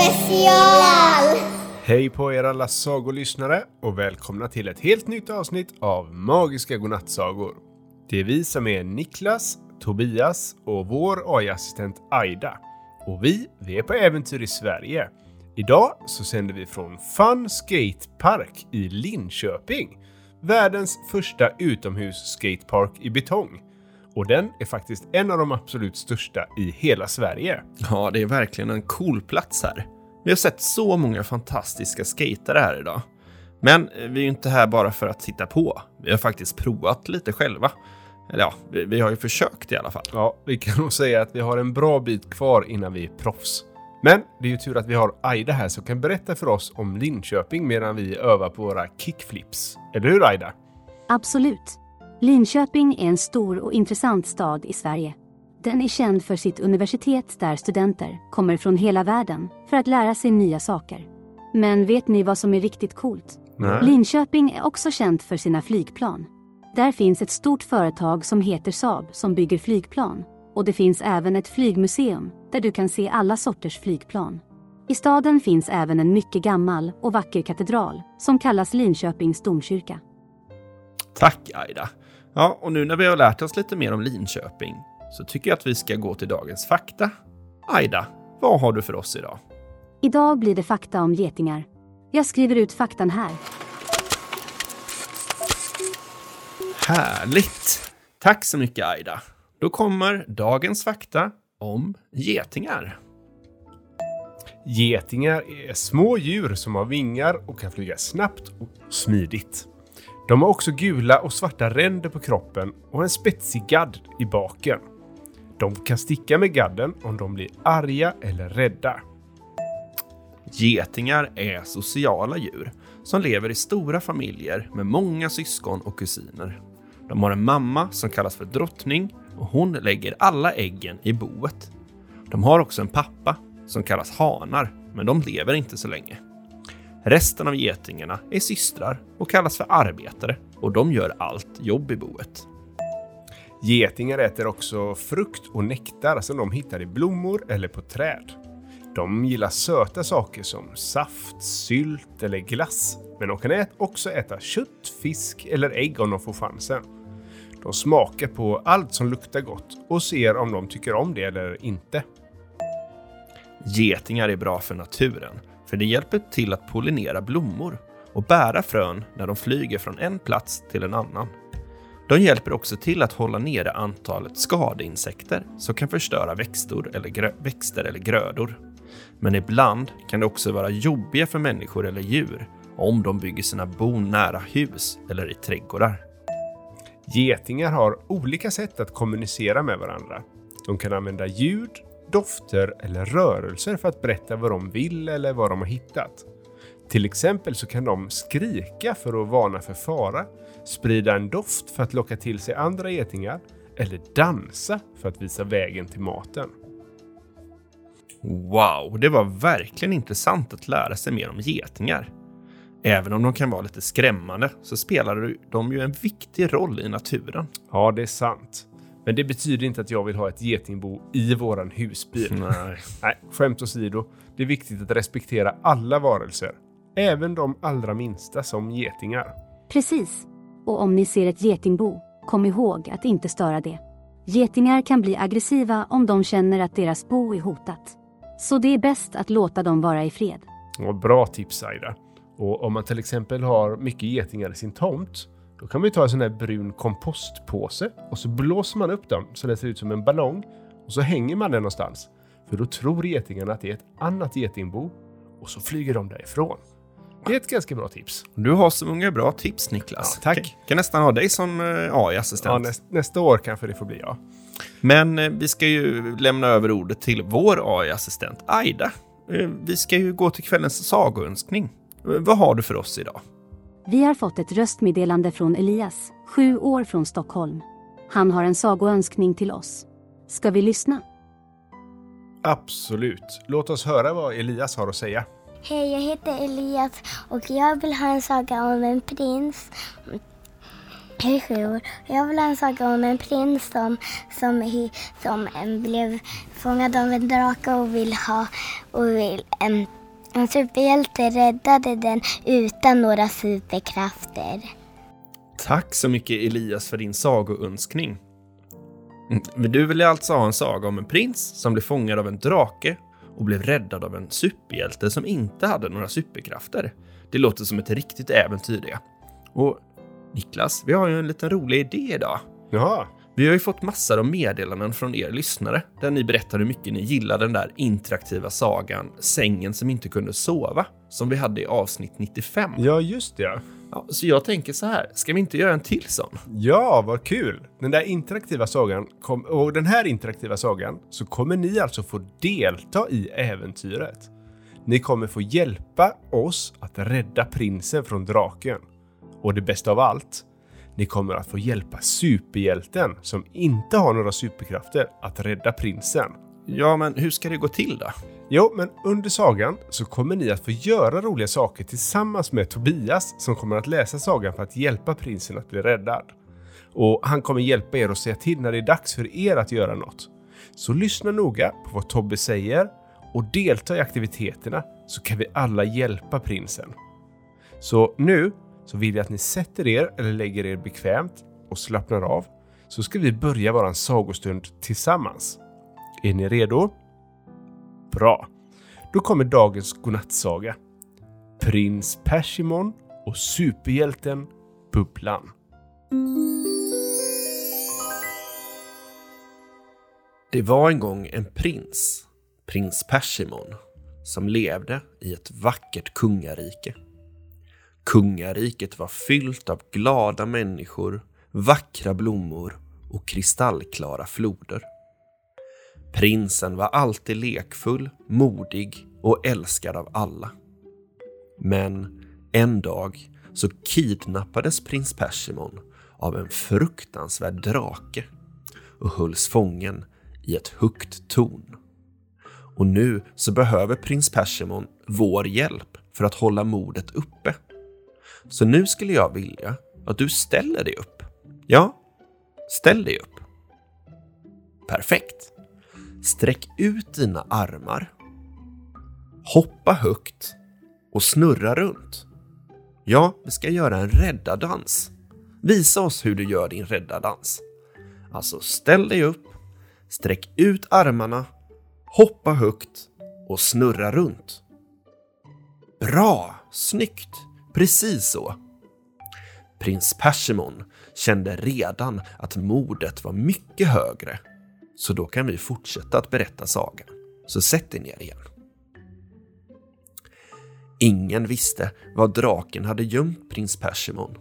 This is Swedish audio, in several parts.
special! Hej på er alla sagolyssnare och välkomna till ett helt nytt avsnitt av Magiska godnattsagor. Det är vi som är Niklas, Tobias och vår AI-assistent Aida. Och vi, vi är på äventyr i Sverige. Idag så sänder vi från Fun Skate Park i Linköping. Världens första utomhus skatepark i betong. Och den är faktiskt en av de absolut största i hela Sverige. Ja, det är verkligen en cool plats här. Vi har sett så många fantastiska skatare här idag. Men eh, vi är ju inte här bara för att titta på. Vi har faktiskt provat lite själva. Eller ja, vi, vi har ju försökt i alla fall. Ja, vi kan nog säga att vi har en bra bit kvar innan vi är proffs. Men det är ju tur att vi har Aida här som kan berätta för oss om Linköping medan vi övar på våra kickflips. Eller hur Aida? Absolut. Linköping är en stor och intressant stad i Sverige. Den är känd för sitt universitet där studenter kommer från hela världen för att lära sig nya saker. Men vet ni vad som är riktigt coolt? Nej. Linköping är också känt för sina flygplan. Där finns ett stort företag som heter Saab som bygger flygplan. Och det finns även ett flygmuseum där du kan se alla sorters flygplan. I staden finns även en mycket gammal och vacker katedral som kallas Linköpings domkyrka. Tack Aida! Ja, och nu när vi har lärt oss lite mer om Linköping så tycker jag att vi ska gå till dagens fakta. Aida, vad har du för oss idag? Idag blir det fakta om getingar. Jag skriver ut faktan här. Härligt! Tack så mycket Aida. Då kommer dagens fakta om getingar. Getingar är små djur som har vingar och kan flyga snabbt och smidigt. De har också gula och svarta ränder på kroppen och en spetsig gadd i baken. De kan sticka med gadden om de blir arga eller rädda. Getingar är sociala djur som lever i stora familjer med många syskon och kusiner. De har en mamma som kallas för drottning och hon lägger alla äggen i boet. De har också en pappa som kallas hanar, men de lever inte så länge. Resten av getingarna är systrar och kallas för arbetare och de gör allt jobb i boet. Getingar äter också frukt och nektar som de hittar i blommor eller på träd. De gillar söta saker som saft, sylt eller glass. Men de kan också äta kött, fisk eller ägg om de får chansen. De smakar på allt som luktar gott och ser om de tycker om det eller inte. Getingar är bra för naturen, för det hjälper till att pollinera blommor och bära frön när de flyger från en plats till en annan. De hjälper också till att hålla nere antalet skadeinsekter som kan förstöra växter eller, grö- växter eller grödor. Men ibland kan det också vara jobbiga för människor eller djur om de bygger sina bon nära hus eller i trädgårdar. Getingar har olika sätt att kommunicera med varandra. De kan använda ljud, dofter eller rörelser för att berätta vad de vill eller vad de har hittat. Till exempel så kan de skrika för att varna för fara, sprida en doft för att locka till sig andra getingar eller dansa för att visa vägen till maten. Wow, det var verkligen intressant att lära sig mer om getingar. Även om de kan vara lite skrämmande så spelar de ju en viktig roll i naturen. Ja, det är sant. Men det betyder inte att jag vill ha ett getingbo i våran husbil. Nej. Nej, skämt åsido. Det är viktigt att respektera alla varelser. Även de allra minsta som getingar. Precis. Och om ni ser ett getingbo, kom ihåg att inte störa det. Getingar kan bli aggressiva om de känner att deras bo är hotat. Så det är bäst att låta dem vara i fred. Och bra tips Aida. Och om man till exempel har mycket getingar i sin tomt, då kan ju ta en sån här brun kompostpåse och så blåser man upp den så det ser ut som en ballong och så hänger man den någonstans. För då tror getingarna att det är ett annat getingbo och så flyger de därifrån. Det är ett ganska bra tips. Du har så många bra tips Niklas. Ja, tack. Kan, kan nästan ha dig som eh, AI-assistent. Ja, näst, nästa år kanske det får bli ja. Men eh, vi ska ju lämna över ordet till vår AI-assistent Aida. Eh, Vi ska ju gå till kvällens sagoönskning. Eh, Vad har du för oss idag? Vi har fått ett röstmeddelande från Elias, sju år från Stockholm. Han har en sagoönskning till oss. Ska vi lyssna? Absolut. Låt oss höra vad Elias har att säga. Hej, jag heter Elias och jag vill ha en saga om en prins. Jag är sju år. Jag vill ha en saga om en prins som, som, som blev fångad av en drake och vill ha och vill en, en superhjälte räddade den utan några superkrafter. Tack så mycket Elias för din sagoönskning. Mm, Men du ville alltså ha en saga om en prins som blev fångad av en drake och blev räddad av en superhjälte som inte hade några superkrafter. Det låter som ett riktigt äventyr det. Och Niklas, vi har ju en liten rolig idé idag. Jaha. Vi har ju fått massor av meddelanden från er lyssnare där ni berättar hur mycket ni gillar den där interaktiva sagan Sängen som inte kunde sova som vi hade i avsnitt 95. Ja, just det. Ja, så jag tänker så här, ska vi inte göra en till sån? Ja, vad kul! Den där interaktiva sagan, kom, och den här interaktiva sagan, så kommer ni alltså få delta i äventyret. Ni kommer få hjälpa oss att rädda prinsen från draken. Och det bästa av allt, ni kommer att få hjälpa superhjälten som inte har några superkrafter att rädda prinsen. Ja, men hur ska det gå till då? Jo, men under sagan så kommer ni att få göra roliga saker tillsammans med Tobias som kommer att läsa sagan för att hjälpa prinsen att bli räddad. Och han kommer hjälpa er att säga till när det är dags för er att göra något. Så lyssna noga på vad Tobbe säger och delta i aktiviteterna så kan vi alla hjälpa prinsen. Så nu så vill jag att ni sätter er eller lägger er bekvämt och slappnar av så ska vi börja våran sagostund tillsammans. Är ni redo? Bra. Då kommer dagens godnattsaga. Prins Persimon och superhjälten Bubblan. Det var en gång en prins, prins Persimon, som levde i ett vackert kungarike. Kungariket var fyllt av glada människor, vackra blommor och kristallklara floder. Prinsen var alltid lekfull, modig och älskad av alla. Men en dag så kidnappades prins Persimon av en fruktansvärd drake och hölls fången i ett högt torn. Och nu så behöver prins Persimon vår hjälp för att hålla modet uppe. Så nu skulle jag vilja att du ställer dig upp. Ja, ställ dig upp. Perfekt. Sträck ut dina armar. Hoppa högt och snurra runt. Ja, vi ska göra en räddardans. Visa oss hur du gör din räddardans. Alltså, ställ dig upp, sträck ut armarna, hoppa högt och snurra runt. Bra! Snyggt! Precis så. Prins Persimon kände redan att modet var mycket högre. Så då kan vi fortsätta att berätta sagan. Så sätt dig ner igen. Ingen visste var draken hade gömt prins Persimon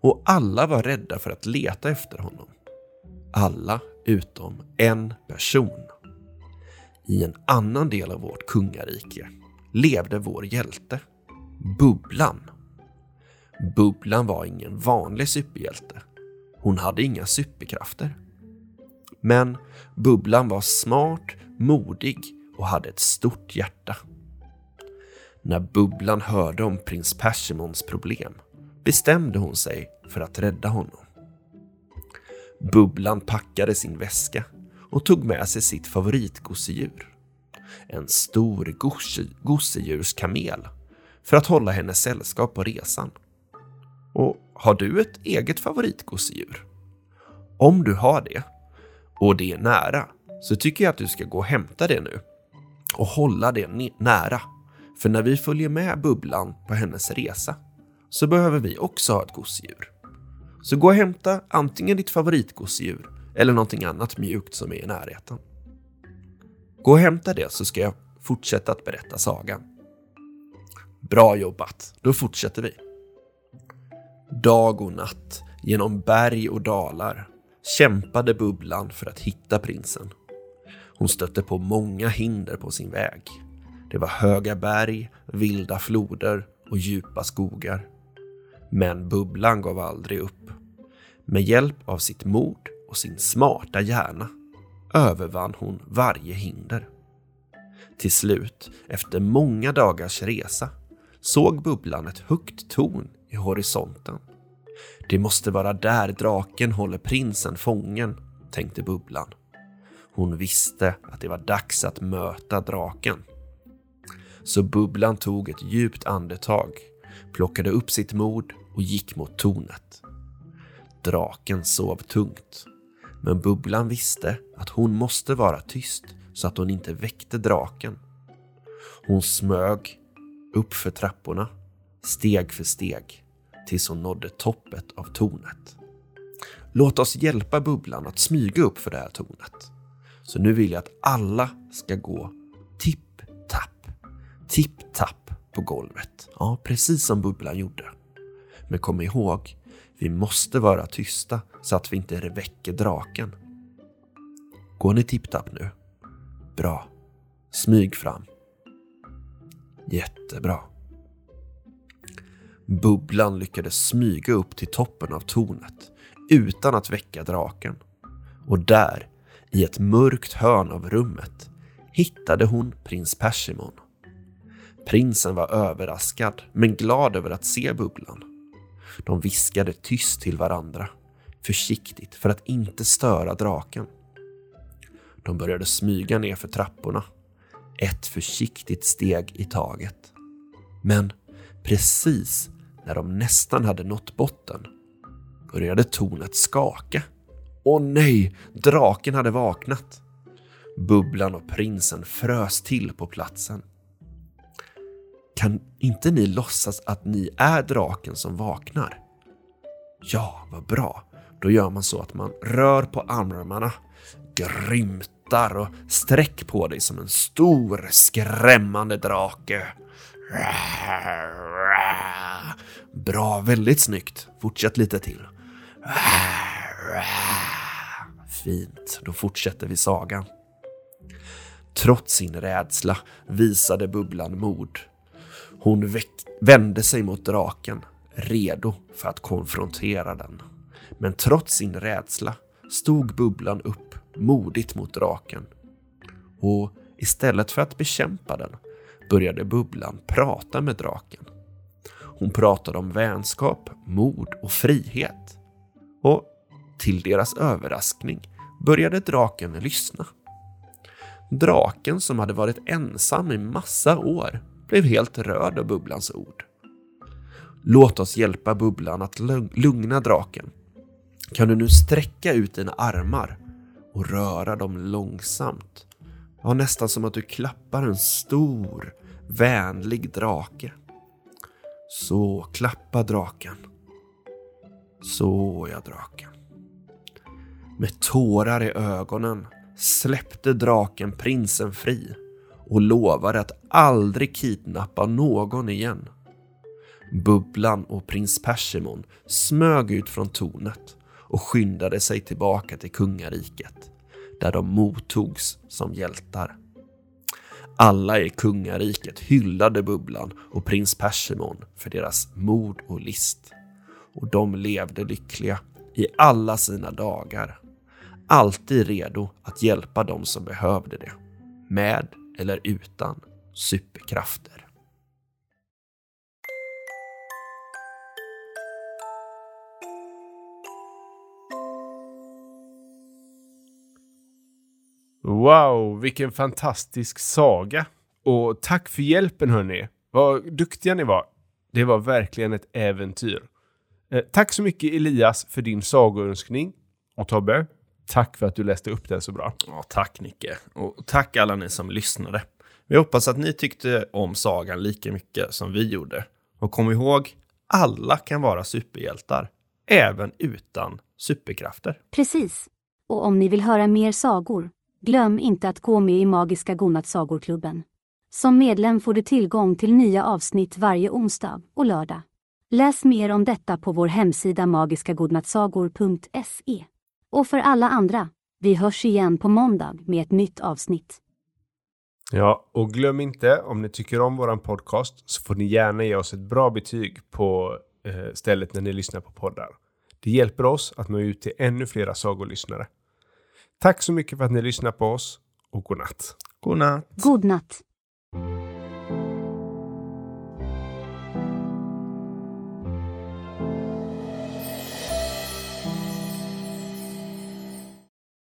och alla var rädda för att leta efter honom. Alla utom en person. I en annan del av vårt kungarike levde vår hjälte, Bubblan. Bubblan var ingen vanlig superhjälte. Hon hade inga superkrafter. Men Bubblan var smart, modig och hade ett stort hjärta. När Bubblan hörde om prins Persimons problem bestämde hon sig för att rädda honom. Bubblan packade sin väska och tog med sig sitt favoritgosedjur. En stor gosedjurskamel för att hålla henne sällskap på resan. Och har du ett eget favoritgosedjur? Om du har det och det är nära så tycker jag att du ska gå och hämta det nu och hålla det nära. För när vi följer med Bubblan på hennes resa så behöver vi också ha ett gosedjur. Så gå och hämta antingen ditt favoritgosedjur eller någonting annat mjukt som är i närheten. Gå och hämta det så ska jag fortsätta att berätta sagan. Bra jobbat, då fortsätter vi. Dag och natt, genom berg och dalar, kämpade Bubblan för att hitta prinsen. Hon stötte på många hinder på sin väg. Det var höga berg, vilda floder och djupa skogar. Men Bubblan gav aldrig upp. Med hjälp av sitt mod och sin smarta hjärna övervann hon varje hinder. Till slut, efter många dagars resa, såg Bubblan ett högt torn i horisonten. Det måste vara där draken håller prinsen fången, tänkte Bubblan. Hon visste att det var dags att möta draken. Så Bubblan tog ett djupt andetag, plockade upp sitt mod och gick mot tornet. Draken sov tungt, men Bubblan visste att hon måste vara tyst så att hon inte väckte draken. Hon smög upp för trapporna, steg för steg, tills hon nådde toppet av tornet. Låt oss hjälpa Bubblan att smyga upp för det här tornet. Så nu vill jag att alla ska gå tipp-tapp, tipp-tapp på golvet. Ja, precis som Bubblan gjorde. Men kom ihåg, vi måste vara tysta så att vi inte väcker draken. Går ni tipp-tapp nu? Bra. Smyg fram. Jättebra. Bubblan lyckades smyga upp till toppen av tornet utan att väcka draken. Och där, i ett mörkt hörn av rummet, hittade hon prins Persimon. Prinsen var överraskad, men glad över att se Bubblan. De viskade tyst till varandra, försiktigt för att inte störa draken. De började smyga ner för trapporna, ett försiktigt steg i taget. Men precis när de nästan hade nått botten började tornet skaka. Åh nej, draken hade vaknat. Bubblan och prinsen frös till på platsen. Kan inte ni låtsas att ni är draken som vaknar? Ja, vad bra. Då gör man så att man rör på armarna, grymtar och sträck på dig som en stor skrämmande drake. Bra, väldigt snyggt. Fortsätt lite till. Fint, då fortsätter vi sagan. Trots sin rädsla visade Bubblan mod. Hon vände sig mot draken, redo för att konfrontera den. Men trots sin rädsla stod Bubblan upp modigt mot draken. Och istället för att bekämpa den började Bubblan prata med draken. Hon pratade om vänskap, mod och frihet. Och till deras överraskning började draken lyssna. Draken som hade varit ensam i massa år blev helt rörd av Bubblans ord. Låt oss hjälpa Bubblan att lugna draken. Kan du nu sträcka ut dina armar och röra dem långsamt? Ja, nästan som att du klappar en stor, vänlig drake. Så, klappa draken. Så ja, draken. Med tårar i ögonen släppte draken prinsen fri och lovade att aldrig kidnappa någon igen. Bubblan och prins Persimon smög ut från tornet och skyndade sig tillbaka till kungariket där de mottogs som hjältar. Alla i kungariket hyllade Bubblan och prins Persimon för deras mod och list. Och de levde lyckliga i alla sina dagar. Alltid redo att hjälpa dem som behövde det. Med eller utan superkrafter. Wow, vilken fantastisk saga! Och tack för hjälpen hörni! Vad duktiga ni var! Det var verkligen ett äventyr. Eh, tack så mycket Elias för din sagoönskning. Och Tobbe, tack för att du läste upp den så bra. Ja, tack Nicke. Och tack alla ni som lyssnade. Vi hoppas att ni tyckte om sagan lika mycket som vi gjorde. Och kom ihåg, alla kan vara superhjältar. Även utan superkrafter. Precis. Och om ni vill höra mer sagor Glöm inte att gå med i Magiska Godnattsagorklubben. Som medlem får du tillgång till nya avsnitt varje onsdag och lördag. Läs mer om detta på vår hemsida magiskagodnattsagor.se. Och för alla andra, vi hörs igen på måndag med ett nytt avsnitt. Ja, och glöm inte, om ni tycker om våran podcast så får ni gärna ge oss ett bra betyg på eh, stället när ni lyssnar på poddar. Det hjälper oss att nå ut till ännu flera sagolyssnare. Tack så mycket för att ni lyssnar på oss och god natt. God natt. God natt.